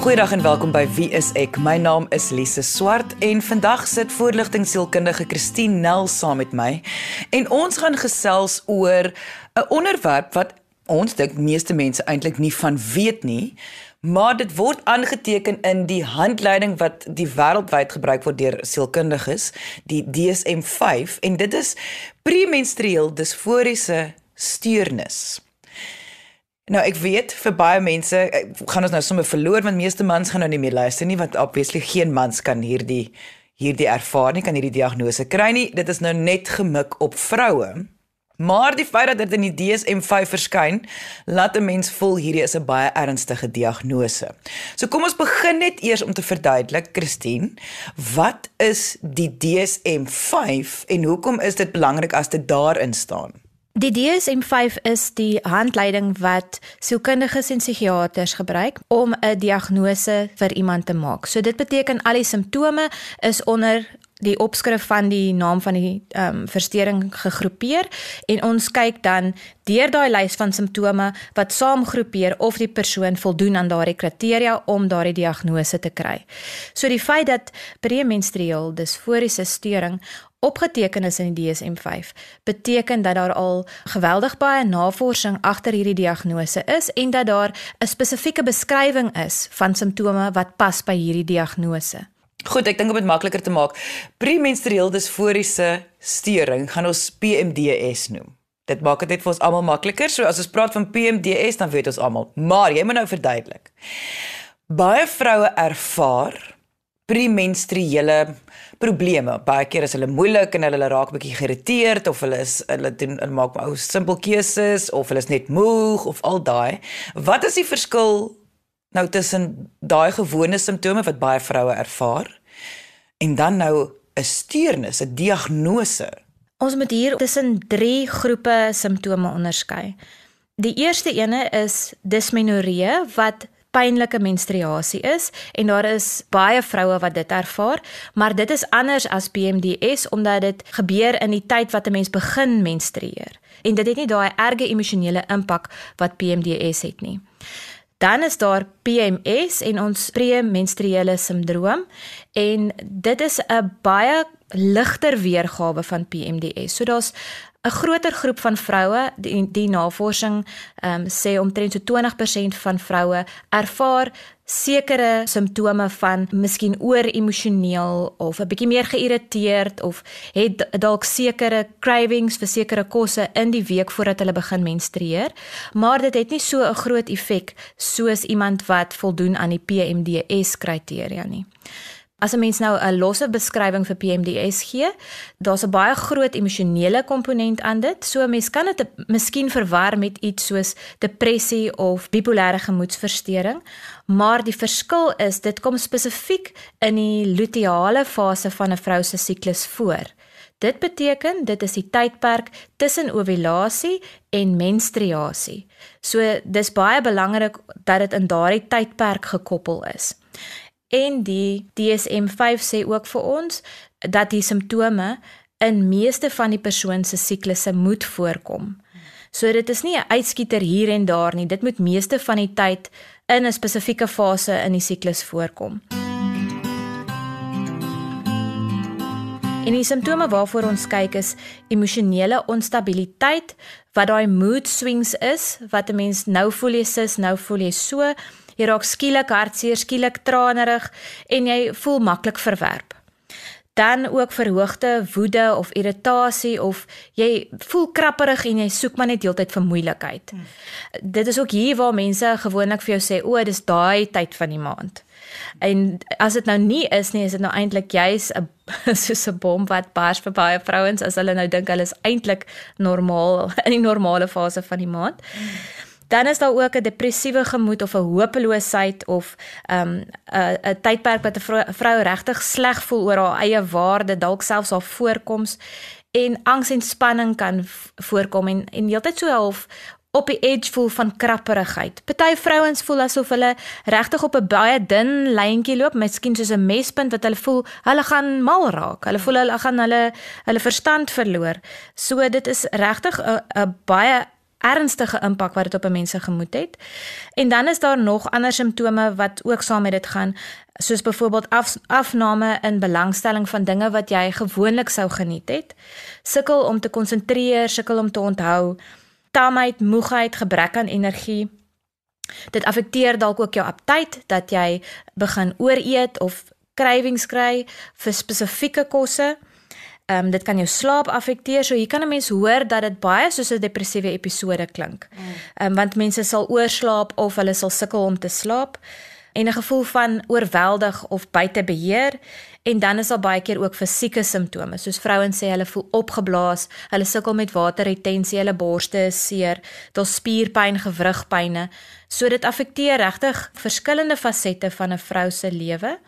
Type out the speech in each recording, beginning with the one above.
Goeiedag en welkom by Wie is ek? My naam is Lise Swart en vandag sit voorligtingsielkundige Christine Nel saam met my en ons gaan gesels oor 'n onderwerp wat ons dink meeste mense eintlik nie van weet nie, maar dit word aangeteken in die handleiding wat die wêreldwyd gebruik word deur sielkundiges, die DSM-5 en dit is premenstrueel disforiese steurnis. Nou ek weet vir baie mense gaan ons nou sommer verloor want meeste mans gaan nou nie meer luister nie want obviously geen mans kan hierdie hierdie ervaring kan hierdie diagnose kry nie. Dit is nou net gemik op vroue. Maar die feit dat dit in die DSM-5 verskyn, laat 'n mens voel hierdie is 'n baie ernstige diagnose. So kom ons begin net eers om te verduidelik, Christine, wat is die DSM-5 en hoekom is dit belangrik as dit daarin staan? Die DSM-5 is die handleiding wat sielkundiges en psigiaters gebruik om 'n diagnose vir iemand te maak. So dit beteken al die simptome is onder die opskrif van die naam van die ehm um, verstoring gegroepeer en ons kyk dan deur daai lys van simptome wat saamgroepeer of die persoon voldoen aan daardie kriteria om daardie diagnose te kry. So die feit dat premenstrueel disforiese storing opgeteken is in die DSM-5 beteken dat daar al geweldig baie navorsing agter hierdie diagnose is en dat daar 'n spesifieke beskrywing is van simptome wat pas by hierdie diagnose. Goed, ek dink om dit makliker te maak, premenstrueel disforiese storing gaan ons PMDS noem. Dit maak dit vir ons almal makliker. So as ons praat van PMDS, dan weet ons almal. Maar jy moet nou verduidelik. Baie vroue ervaar premenstruele probleme. Baie keer is hulle moeilik en hulle raak bietjie geïrriteerd of hulle is hulle doen hulle maak ou simpel keuses of hulle is net moeg of al daai. Wat is die verskil nou tussen daai gewone simptome wat baie vroue ervaar en dan nou 'n steurnis, 'n diagnose? Ons moet hier tussen drie groepe simptome onderskei. Die eerste ene is dismenorree wat pynlike menstruasie is en daar is baie vroue wat dit ervaar, maar dit is anders as PMDS omdat dit gebeur in die tyd wat 'n mens begin menstrueer. En dit het nie daai erge emosionele impak wat PMDS het nie. Dan is daar PMS en ons premenstruele sindroom en dit is 'n baie ligter weergawe van PMDS. So daar's 'n groter groep van vroue die, die navorsing um, sê omtrent so 20% van vroue ervaar sekere simptome van miskien oor emosioneel of 'n bietjie meer geïrriteerd of het dalk sekere cravings vir sekere kosse in die week voordat hulle begin menstrueer maar dit het nie so 'n groot effek soos iemand wat voldoen aan die PMDS kriteria nie. As 'n mens nou 'n losse beskrywing vir PMDS gee, daar's 'n baie groot emosionele komponent aan dit. So 'n mens kan dit miskien verwar met iets soos depressie of bipolêre gemoedstoornis, maar die verskil is dit kom spesifiek in die luteale fase van 'n vrou se siklus voor. Dit beteken dit is die tydperk tussen ovulasie en menstruasie. So dis baie belangrik dat dit in daardie tydperk gekoppel is. En die DSM-5 sê ook vir ons dat die simptome in meeste van die persoon se siklusse moet voorkom. So dit is nie 'n uitskieter hier en daar nie. Dit moet meeste van die tyd in 'n spesifieke fase in die siklus voorkom. En die simptome waarvoor ons kyk is emosionele onstabiliteit, wat daai mood swings is, wat 'n mens nou voel jy sis, nou voel jy so, jy raak skielik hartseer, skielik tranerig en jy voel maklik verwerp. Dan ook verhoogde woede of irritasie of jy voel krapperig en jy soek maar net heeltyd vir moeilikheid. Hmm. Dit is ook hier waar mense gewoonlik vir jou sê, "O, dis daai tyd van die maand." En as dit nou nie is nie, is dit nou eintlik juis 'n soos 'n bom wat bars vir baie vrouens as hulle nou dink hulle is eintlik normaal in die normale fase van die maand. Hmm dan is daar ook 'n depressiewe gemoed of 'n hopeloosheid of 'n um, 'n tydperk wat 'n vrou, vrou regtig sleg voel oor haar eie waarde, dalk selfs haar voorkoms en angs en spanning kan voorkom en en heeltyd so half op die edge voel van krapperigheid. Party vrouens voel asof hulle regtig op 'n baie dun lyntjie loop, miskien soos 'n mespunt wat hulle voel hulle gaan mal raak. Hulle voel hulle gaan hulle hulle verstand verloor. So dit is regtig 'n 'n baie ernstige impak wat dit op 'n mens se gemoed het. En dan is daar nog ander simptome wat ook saam met dit gaan, soos byvoorbeeld af, afname in belangstelling van dinge wat jy gewoonlik sou geniet het. Sukkel om te konsentreer, sukkel om te onthou, taamheid, moegheid, gebrek aan energie. Dit affekteer dalk ook jou aptyt dat jy begin ooreet of krywings kry vir spesifieke kosse. Ehm um, dit kan jou slaap affekteer. So hier kan 'n mens hoor dat dit baie soos 'n depressiewe episode klink. Mm. Ehm um, want mense sal oorslaap of hulle sal sukkel om te slaap en 'n gevoel van oorweldig of buite beheer en dan is daar baie keer ook fisieke simptome soos vrouens sê hulle voel opgeblaas, hulle sukkel met waterretensie, hulle borste is seer, daar's spierpyn, gewrigpyne. So dit affekteer regtig verskillende fasette van 'n vrou se lewe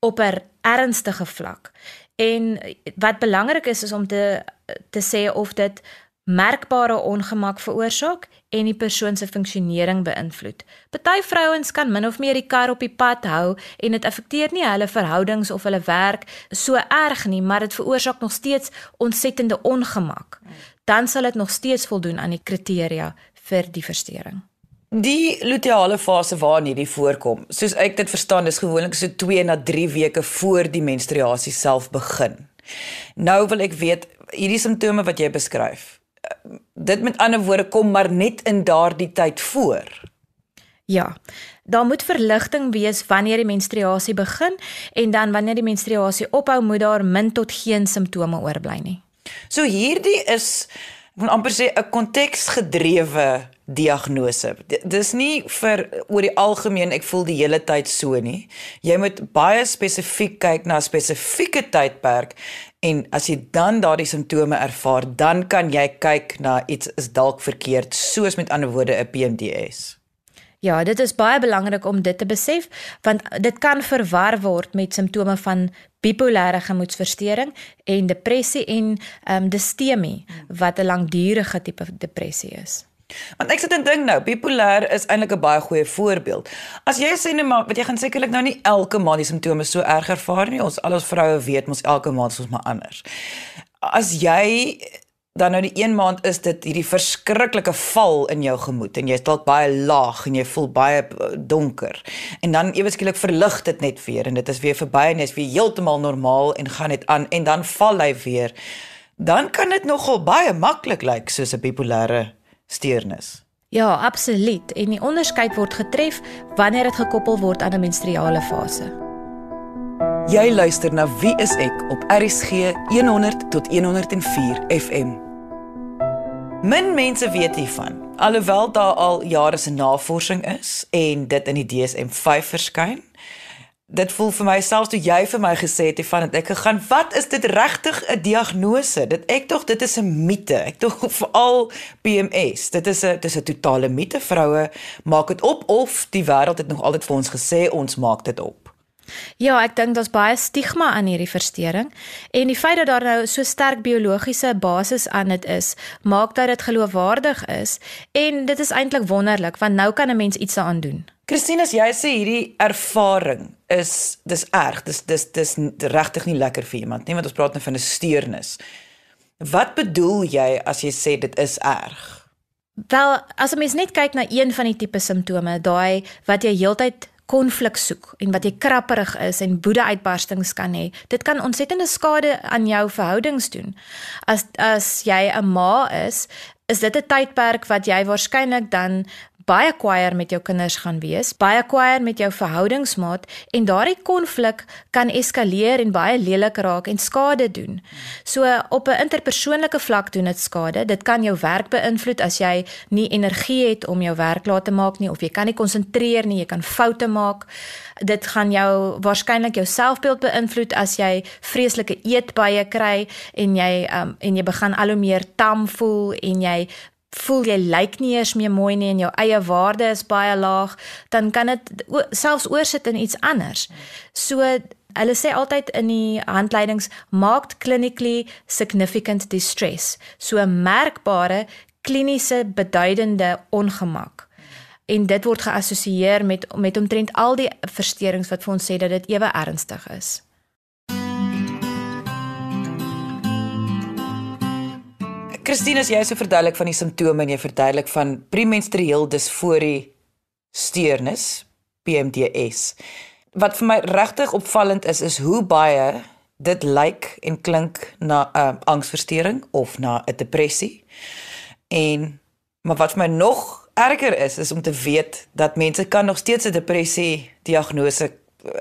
op 'n ernstige vlak. En wat belangrik is is om te te sê of dit merkbare ongemak veroorsaak en die persoon se funksionering beïnvloed. Party vrouens kan min of meer die kar op die pad hou en dit affekteer nie hulle verhoudings of hulle werk so erg nie, maar dit veroorsaak nog steeds ontsettende ongemak. Dan sal dit nog steeds voldoen aan die kriteria vir die verstoring. Die luteale fase waarin hierdie voorkom, soos ek dit verstaan, is gewoonlik so 2 na 3 weke voor die menstruasie self begin. Nou wil ek weet hierdie simptome wat jy beskryf. Dit met ander woorde kom maar net in daardie tyd voor. Ja. Daar moet verligting wees wanneer die menstruasie begin en dan wanneer die menstruasie ophou moet daar min tot geen simptome oorbly nie. So hierdie is van amper sê 'n konteksgedrewe diagnose. Dis nie vir oor die algemeen ek voel die hele tyd so nie. Jy moet baie spesifiek kyk na 'n spesifieke tydperk en as jy dan daardie simptome ervaar, dan kan jy kyk na iets is dalk verkeerd, soos met ander woorde 'n PMDS. Ja, dit is baie belangrik om dit te besef want dit kan verwar word met simptome van bipolêre gemoedstoornis en depressie en ehm um, distemie wat 'n langdurige tipe depressie is. Want ek sit en dink nou, bipolêr is eintlik 'n baie goeie voorbeeld. As jy sê net maar, wat jy gaan sekerlik nou nie elke maand die simptome so erg ervaar nie. Ons al ons vroue weet mos elke maand is ons maar anders. As jy dan nou die een maand is dit hierdie verskriklike val in jou gemoed en jy's dalk baie laag en jy voel baie eh, donker. En dan ewe skielik verlig dit net weer en dit is weer verby en jy's weer heeltemal normaal en gaan net aan en dan val hy weer. Dan kan dit nogal baie maklik lyk like, soos 'n bipolêre steurnis. Ja, absoluut. En die onderskeid word getref wanneer dit gekoppel word aan 'n menstruale fase. Jy luister na Wie is ek op RSG 100 tot 104 FM. Min mense weet hiervan, alhoewel daar al jare se navorsing is en dit in die DSM-5 verskyn dit voel vir my selfs toe jy vir my gesê het van dat ek gegaan. Wat is dit regtig 'n diagnose? Dit ek tog dit is 'n mite ek tog veral PMS dit is 'n dis 'n totale mite vroue maak dit op of die wêreld het nog altyd vir ons gesê ons maak dit op Ja, ek dink daar's baie stigma aan hierdie verstoring en die feit dat daar nou so sterk biologiese basis aan dit is, maak dat dit geloofwaardig is en dit is eintlik wonderlik want nou kan 'n mens iets daaraan doen. Christine, as jy sê hierdie ervaring is dis erg, dis dis dis regtig nie lekker vir iemand nie, want ons praat nou van 'n steurnis. Wat bedoel jy as jy sê dit is erg? Wel, as 'n mens net kyk na een van die tipe simptome, daai wat jy heeltyd konflik soek en wat jy krapperig is en woedeuitbarstings kan hê. Dit kan ontsettende skade aan jou verhoudings doen. As as jy 'n ma is, is dit 'n tydperk wat jy waarskynlik dan baie kwaier met jou kinders gaan wees, baie kwaier met jou verhoudingsmaat en daardie konflik kan eskaleer en baie lelik raak en skade doen. So op 'n interpersoonlike vlak doen dit skade. Dit kan jou werk beïnvloed as jy nie energie het om jou werk klaar te maak nie of jy kan nie konsentreer nie, jy kan foute maak. Dit gaan jou waarskynlik jou selfbeeld beïnvloed as jy vreeslike eetbuie kry en jy um, en jy begin al hoe meer tam voel en jy voel jy lyk nie eers meer mooi nie en jou eie waarde is baie laag, dan kan dit selfs oorsit in iets anders. So hulle sê altyd in die handleidings maak clinically significant distress, so merkbare kliniese beduidende ongemak. En dit word geassosieer met met omtrent al die versteurings wat vir ons sê dat dit ewe ernstig is. Christine, as jy so verduidelik van die simptome en jy verduidelik van premenstrueel disforie steurnis, PMDS. Wat vir my regtig opvallend is is hoe baie dit lyk en klink na 'n uh, angsversteuring of na 'n depressie. En maar wat vir my nog erger is is om te weet dat mense kan nog steeds 'n depressie diagnose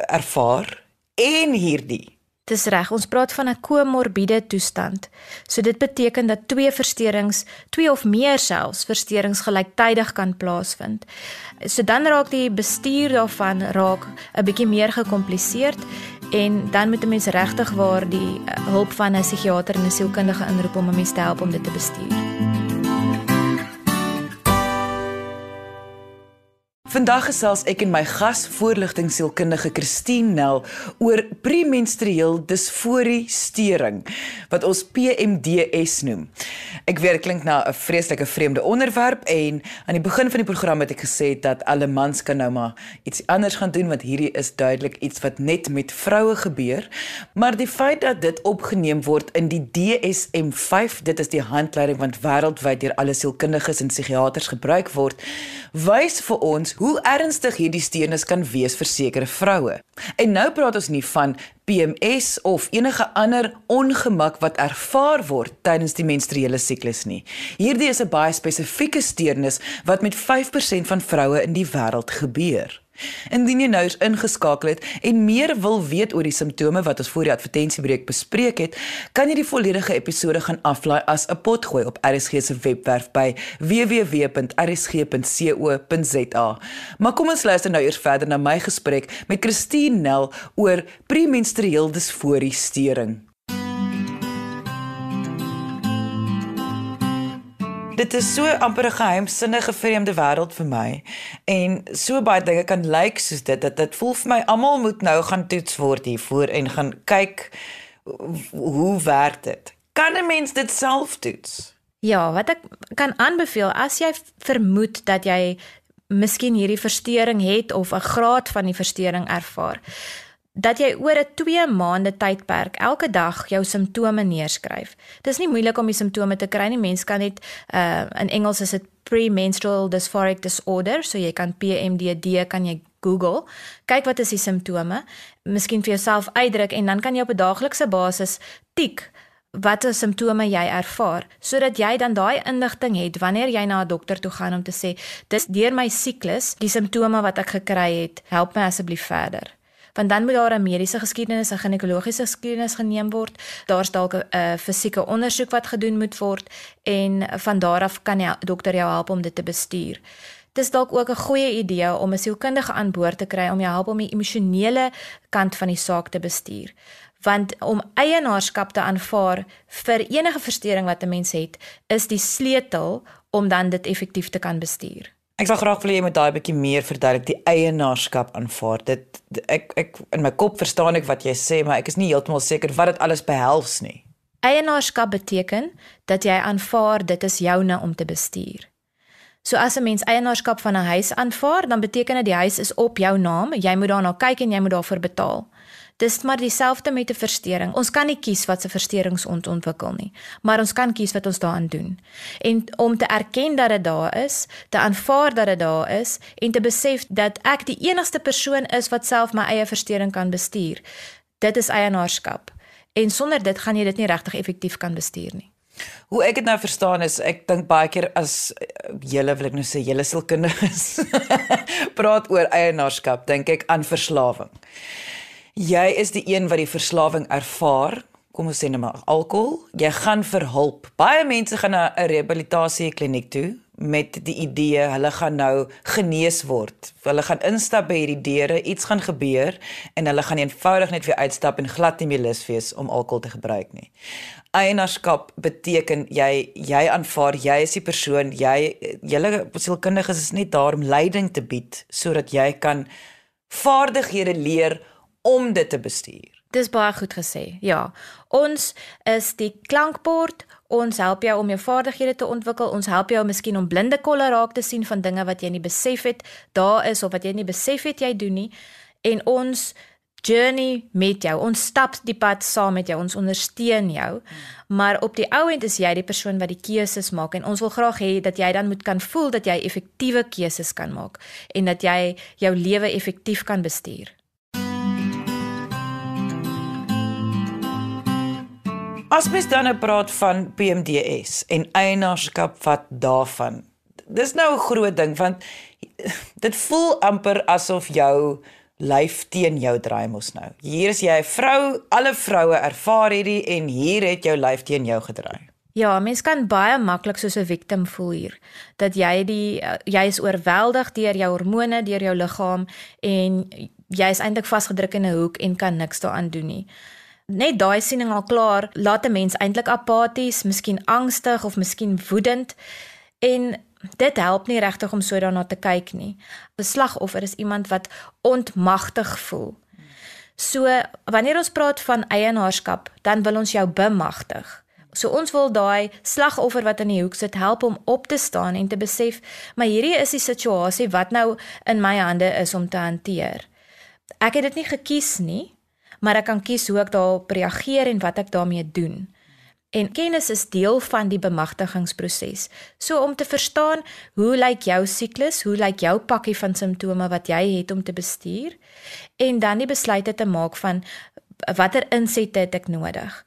ervaar en hierdie Dis reg, ons praat van 'n komorbiede toestand. So dit beteken dat twee versteurings, twee of meer selfs versteurings gelyktydig kan plaasvind. So dan raak die bestuur daarvan raak 'n bietjie meer gekompliseerd en dan moet 'n mens regtig waar die eh, hulp van 'n psigiater en 'n sielkundige inroep om 'n mens te help om dit te bestuur. Vandag gesels ek en my gas voorligtingsielkundige Christine Nel oor premenstrueel disforie steuring wat ons PMDS noem. Ek weet dit klink na 'n vreeslike vreemde onderwerp en aan die begin van die program het ek gesê dat alle mans kan nou maar iets anders gaan doen want hierdie is duidelik iets wat net met vroue gebeur. Maar die feit dat dit opgeneem word in die DSM-5, dit is die handleiding wat wêreldwyd deur alle sielkundiges en psigiaters gebruik word, wys vir ons hoe ernstig hierdie steurnis kan wees vir sekere vroue. En nou praat ons nie van PMS of enige ander ongemak wat ervaar word tydens die menstruele siklus nie. Hierdie is 'n baie spesifieke steurnis wat met 5% van vroue in die wêreld gebeur. Indien jy nou eens ingeskakel het en meer wil weet oor die simptome wat ons voor die advertensiebreek bespreek het, kan jy die volledige episode gaan aflaai as 'n potgooi op RSG se webwerf by www.rsg.co.za. Maar kom ons luister nou eers verder na my gesprek met Christine Nel oor premenstrueel disforie steuring. Dit is so amper 'n geheimsinnige vreemde wêreld vir my en so baie dinge kan lyk soos dit dat dit voel vir my almal moet nou gaan toets word hiervoor en gaan kyk hoe werk dit. Kan 'n mens dit self toets? Ja wat ek kan aanbeveel as jy vermoed dat jy miskien hierdie verstoring het of 'n graad van die verstoring ervaar dat jy oor 'n 2 maande tydperk elke dag jou simptome neerskryf. Dis nie moeilik om die simptome te kry nie. Mens kan net uh in Engels is dit premenstrual dysphoric disorder, so jy kan PMDD kan jy Google. Kyk wat is die simptome. Miskien vir jouself uitdruk en dan kan jy op 'n daaglikse basis tik watter simptome jy ervaar sodat jy dan daai inligting het wanneer jy na 'n dokter toe gaan om te sê dis deur my siklus die simptome wat ek gekry het help my asseblief verder want dan moet daar 'n mediese geskiedenis, 'n ginekologiese geskiedenis geneem word. Daar's dalk 'n fisieke ondersoek wat gedoen moet word en van daar af kan die dokter jou help om dit te bestuur. Dit is dalk ook 'n goeie idee om 'n sielkundige aan boord te kry om jou help om die emosionele kant van die saak te bestuur. Want om eienaarskap te aanvaar vir enige verstoring wat 'n mens het, is die sleutel om dan dit effektief te kan bestuur. Ek sal graag wil jy moet daai bietjie meer verduidelik die eienaarskap aanvaar. Dit ek ek in my kop verstaan ek wat jy sê, maar ek is nie heeltemal seker wat dit alles behels nie. Eienaarskap beteken dat jy aanvaar dit is joune om te bestuur. So as 'n mens eienaarskap van 'n huis aanvaar, dan beteken dit die huis is op jou naam, jy moet daarna kyk en jy moet daarvoor betaal. Dis maar dieselfde met 'n verstoring. Ons kan nie kies wat se versteurings ons ontwikkel nie, maar ons kan kies wat ons daaraan doen. En om te erken dat dit daar is, te aanvaar dat dit daar is en te besef dat ek die enigste persoon is wat self my eie verstoring kan bestuur. Dit is eienaarskap. En sonder dit gaan jy dit nie regtig effektief kan bestuur nie. Hoe ek dit nou verstaan is, ek dink baie keer as julle wil ek nou sê julle sielkundiges praat oor eienaarskap, dink ek aan verslawing. Jy is die een wat die verslawing ervaar. Kom ons sê net maar alkohol. Jy gaan vir hulp. Baie mense gaan na 'n rehabilitasiekliniek toe met die idee hulle gaan nou genees word. Hulle gaan instap by hierdie deure, iets gaan gebeur en hulle gaan eenvoudig net weer uitstap en glad nie meer lus wees om alkohol te gebruik nie. Eienaarskap beteken jy jy aanvaar jy is die persoon, jy julle sielkundiges is net daar om leiding te bied sodat jy kan vaardighede leer om dit te bestuur. Dis baie goed gesê. Ja. Ons is die klankbord. Ons help jou om jou vaardighede te ontwikkel. Ons help jou miskien om blinde kolle raak te sien van dinge wat jy nie besef het daar is of wat jy nie besef het jy doen nie. En ons journey met jou. Ons stap die pad saam met jou. Ons ondersteun jou. Maar op die ou end is jy die persoon wat die keuses maak en ons wil graag hê dat jy dan moet kan voel dat jy effektiewe keuses kan maak en dat jy jou lewe effektief kan bestuur. As mens dan nou praat van PMDS en eienaarskap wat daarvan. Dis nou 'n groot ding want dit voel amper asof jou lyf teen jou draai mos nou. Hier is jy 'n vrou, alle vroue ervaar hierdie en hier het jou lyf teen jou gedraai. Ja, mens kan baie maklik soos 'n victim voel hier. Dat jy die jy is oorweldig deur jou hormone, deur jou liggaam en jy is eintlik vasgedruk in 'n hoek en kan niks daaraan doen nie net daai siening al klaar laat 'n mens eintlik apaties, miskien angstig of miskien woedend en dit help nie regtig om so daarna te kyk nie. 'n Slagoffer is iemand wat ontmagtig voel. So wanneer ons praat van eienaarskap, dan wil ons jou bemagtig. So ons wil daai slagoffer wat in die hoek sit help om op te staan en te besef, maar hierdie is die situasie wat nou in my hande is om te hanteer. Ek het dit nie gekies nie maar ek kan kies hoe ek daarop reageer en wat ek daarmee doen. En kennis is deel van die bemagtigingsproses. So om te verstaan hoe lyk jou siklus, hoe lyk jou pakkie van simptome wat jy het om te bestuur en dan die besluite te maak van watter insette het ek nodig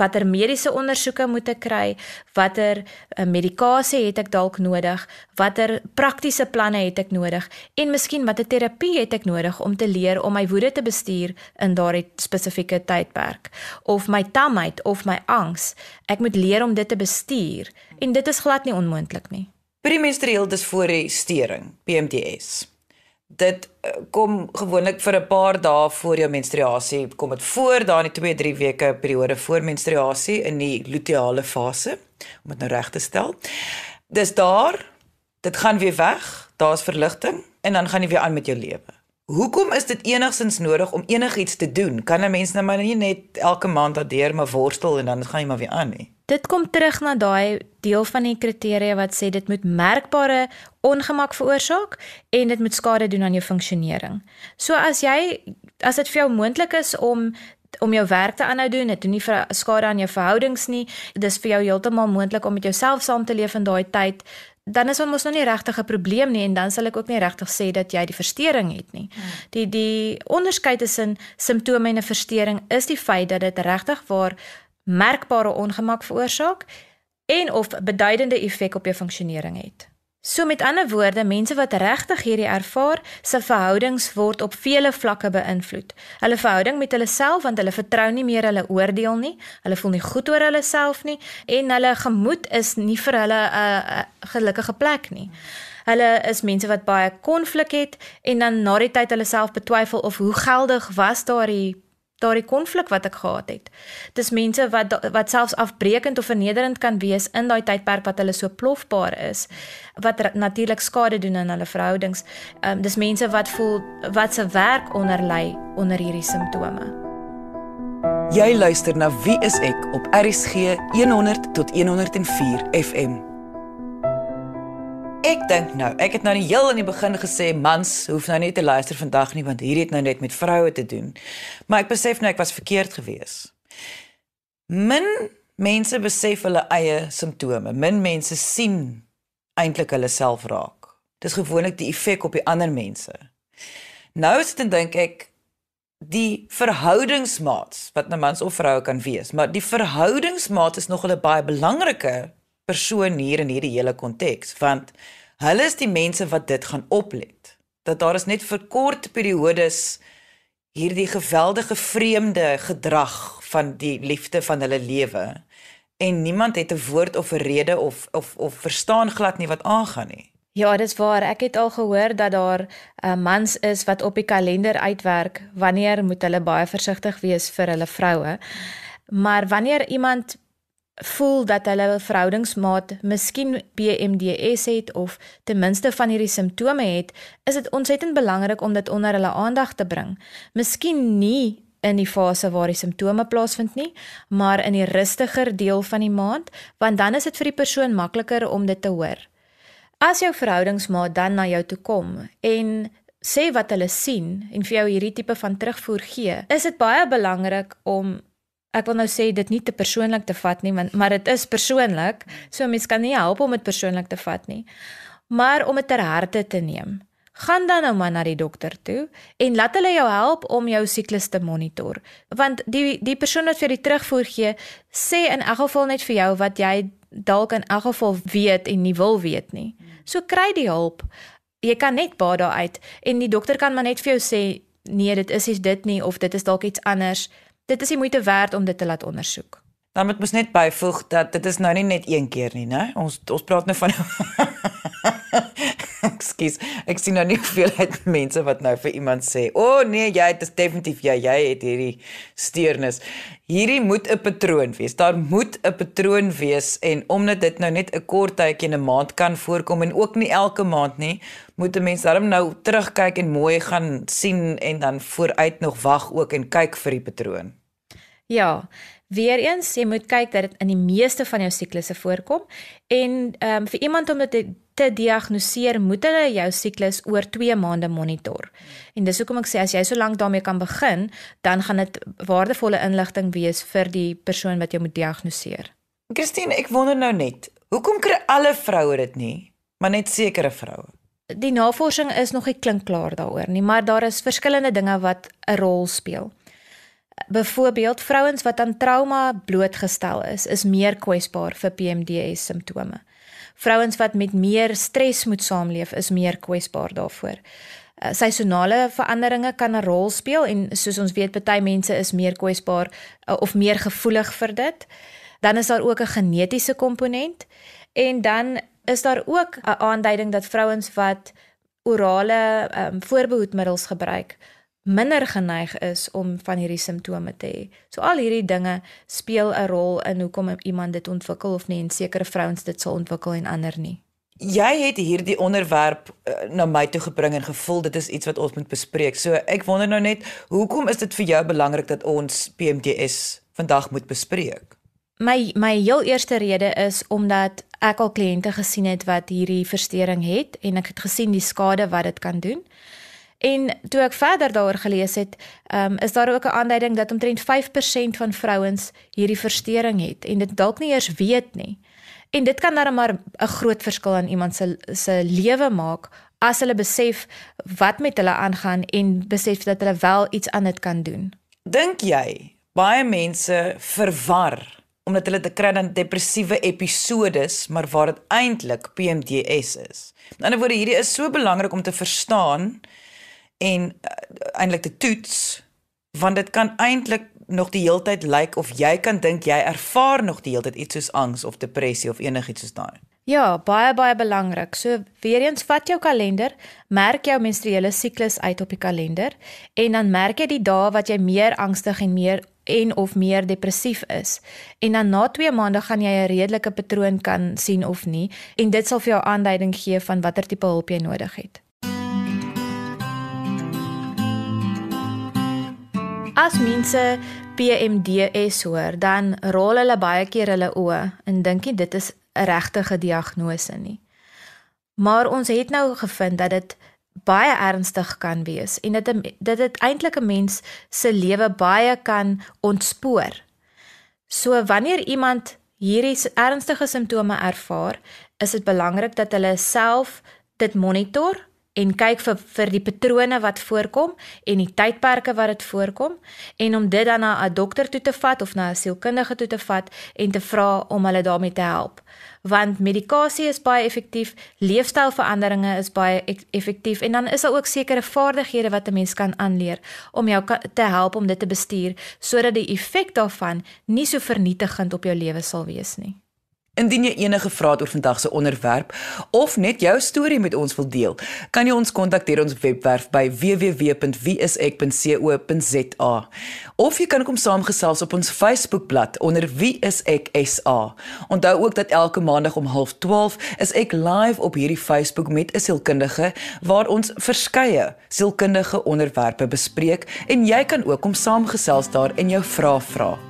watter mediese ondersoeke moet ek kry, watter uh, medikasie het ek dalk nodig, watter praktiese planne het ek nodig en miskien watter terapie het ek nodig om te leer om my woede te bestuur in daardie spesifieke tydperk of my tamheid of my angs. Ek moet leer om dit te bestuur en dit is glad nie onmoontlik nie. Premenstrueel disforie stering, PMDS dit eh, kom gewoonlik vir 'n paar dae voor jou menstruasie kom dit voor daar in die 2 3 weke periode voor menstruasie in die luteale fase om dit nou reg te stel. Dis daar dit gaan weer weg, daar's verligting en dan gaan jy weer aan met jou lewe. Hoekom is dit enigsins nodig om enigiets te doen? Kan 'n mens nou maar nie net elke maand daardeur maar worstel en dan gaan jy maar weer aan nie? Dit kom terug na daai deel van die kriteria wat sê dit moet merkbare ongemak veroorsaak en dit moet skade doen aan jou funksionering. So as jy as dit vir jou moontlik is om om jou werk te aanhou doen, dit doen nie skade aan jou verhoudings nie, dis vir jou heeltemal moontlik om met jouself saam te leef in daai tyd, dan is ons nog nie regtig 'n probleem nie en dan sal ek ook nie regtig sê dat jy die verstoring het nie. Hmm. Die die onderskeid tussen simptome en 'n verstoring is die feit dat dit regtig waar merkbare ongemak veroorsaak en of beduidende effek op jou funksionering het. So met ander woorde, mense wat regtig hierdie ervaar, se verhoudings word op vele vlakke beïnvloed. Hulle verhouding met hulle self want hulle vertrou nie meer hulle oordeel nie. Hulle voel nie goed oor hulle self nie en hulle gemoed is nie vir hulle 'n uh, uh, gelukkige plek nie. Hulle is mense wat baie konflik het en dan na die tyd hulle self betwyfel of hoe geldig was daardie daardie konflik wat ek gehad het. Dis mense wat wat selfs afbreekend of vernederend kan wees in daai tydperk wat hulle so plofbaar is wat natuurlik skade doen aan hulle verhoudings. Ehm um, dis mense wat voel wat se werk onder lê onder hierdie simptome. Jy luister na Wie is ek op RCG 100 tot 104 FM. Ek dink nou, ek het nou die heel aan die begin gesê mans hoef nou nie te luister vandag nie want hierdie het nou net met vroue te doen. Maar ek besef nou ek was verkeerd geweest. Min mense besef hulle eie simptome. Min mense sien eintlik hulle self raak. Dis gewoonlik die effek op die ander mense. Nou is dit dink ek die verhoudingsmaats wat 'n nou mans of vrou kan wees, maar die verhoudingsmaat is nog 'n baie belangrike persoon hier in hierdie hele konteks want hulle is die mense wat dit gaan oplet dat daar is net vir kort periodes hierdie geweldige vreemde gedrag van die liefde van hulle lewe en niemand het 'n woord of 'n rede of of of verstaan glad nie wat aangaan nie Ja, dis waar. Ek het al gehoor dat daar uh, mans is wat op die kalender uitwerk wanneer moet hulle baie versigtig wees vir hulle vroue. Maar wanneer iemand voel dat hulle verhoudingsmaat miskien PMDS het of ten minste van hierdie simptome het, is dit ontsettend belangrik om dit onder hulle aandag te bring. Miskien nie in die fase waar die simptome plaasvind nie, maar in die rustiger deel van die maand, want dan is dit vir die persoon makliker om dit te hoor. As jou verhoudingsmaat dan na jou toe kom en sê wat hulle sien en vir jou hierdie tipe van terugvoer gee, is dit baie belangrik om ek wil nou sê dit nie te persoonlik te vat nie, want maar dit is persoonlik. So mens kan nie help om dit persoonlik te vat nie. Maar om dit ter harte te neem. Gaan dan nou maar na die dokter toe en laat hulle jou help om jou siklus te monitor. Want die die persoon wat vir die terugvoer gee, sê in elk geval net vir jou wat jy dalk in elk geval weet en nie wil weet nie. So kry die hulp. Jy kan net baie daaruit en die dokter kan maar net vir jou sê nee, dit is dit nie of dit is dalk iets anders dit is die moeite werd om dit te laat ondersoek. Dan moet mens net byvoeg dat dit is nou nie net een keer nie, né? Ons ons praat nou van Ekskuus, ek sien nou nie veel uit mense wat nou vir iemand sê, "O oh, nee, jy het definitief jy jy het hierdie steurnis." Hierdie moet 'n patroon wees. Daar moet 'n patroon wees en omdat dit nou net 'n kort tydjie in 'n maand kan voorkom en ook nie elke maand nie, moet 'n mens daarom nou terugkyk en mooi gaan sien en dan vooruit nog wag ook en kyk vir die patroon. Ja, weereens jy moet kyk dat dit in die meeste van jou siklusse voorkom en ehm um, vir iemand om dit te, te diagnoseer, moet hulle jou siklus oor 2 maande monitor. En dis hoekom ek sê as jy so lank daarmee kan begin, dan gaan dit waardevolle inligting wees vir die persoon wat jy moet diagnoseer. Christine, ek wonder nou net, hoekom kry alle vroue dit nie, maar net sekere vroue? Die navorsing is nog nie klink klaar daaroor nie, maar daar is verskillende dinge wat 'n rol speel. Byvoorbeeld vrouens wat aan trauma blootgestel is, is meer kwesbaar vir PMDS simptome. Vrouens wat met meer stres moet saamleef, is meer kwesbaar daarvoor. Uh, seisonale veranderinge kan 'n rol speel en soos ons weet, baie mense is meer kwesbaar uh, of meer gevoelig vir dit. Dan is daar ook 'n genetiese komponent en dan is daar ook 'n aanduiding dat vrouens wat orale um, voorbehoedmiddels gebruik, minder geneig is om van hierdie simptome te hê. So al hierdie dinge speel 'n rol in hoekom iemand dit ontwikkel of nie en sekere vrouens dit sal ontwikkel en ander nie. Jy het hierdie onderwerp uh, na my toe gebring en gevoel dit is iets wat ons moet bespreek. So ek wonder nou net, hoekom is dit vir jou belangrik dat ons PMDS vandag moet bespreek? My my heel eerste rede is omdat ek al kliënte gesien het wat hierdie verstoring het en ek het gesien die skade wat dit kan doen. En toe ek verder daaroor gelees het, um, is daar ook 'n aanduiding dat omtrent 5% van vrouens hierdie verstoring het en dit dalk nie eers weet nie. En dit kan dan maar 'n groot verskil in iemand se se lewe maak as hulle besef wat met hulle aangaan en besef dat hulle wel iets aan dit kan doen. Dink jy baie mense verwar omdat hulle te kry dan depressiewe episodes, maar waar dit eintlik PMDS is. In ander woorde, hierdie is so belangrik om te verstaan en uh, eintlik te toets want dit kan eintlik nog die heeltyd lyk like, of jy kan dink jy ervaar nog die heeltyd iets soos angs of depressie of enigiets soos daai. Ja, baie baie belangrik. So weer eens vat jou kalender, merk jou menstruele siklus uit op die kalender en dan merk jy die dae wat jy meer angstig en meer en of meer depressief is. En dan na 2 maande gaan jy 'n redelike patroon kan sien of nie en dit sal vir jou aanduiding gee van watter tipe hulp jy nodig het. As mense PMDS hoor, dan rol hulle baie keer hulle oë en dink dit is 'n regte diagnose nie. Maar ons het nou gevind dat dit baie ernstig kan wees en dit dit dit eintlik 'n mens se lewe baie kan ontspoor. So wanneer iemand hierdie ernstige simptome ervaar, is dit belangrik dat hulle self dit monitor en kyk vir vir die patrone wat voorkom en die tydperke wat dit voorkom en om dit dan na 'n dokter toe te vat of na 'n sielkundige toe te vat en te vra om hulle daarmee te help. Want medikasie is baie effektief, leefstylveranderinge is baie effektief en dan is daar ook sekere vaardighede wat 'n mens kan aanleer om jou te help om dit te bestuur sodat die effek daarvan nie so vernietigend op jou lewe sal wees nie. Indien jy enige vrae oor vandag se onderwerp of net jou storie met ons wil deel, kan jy ons kontak deur ons webwerf by www.wieisek.co.za. Of jy kan kom saamgesels op ons Facebookblad onder wieiseksa. Onthou ook dat elke maandag om 12:30 is ek live op hierdie Facebook met 'n sielkundige waar ons verskeie sielkundige onderwerpe bespreek en jy kan ook kom saamgesels daar en jou vrae vra.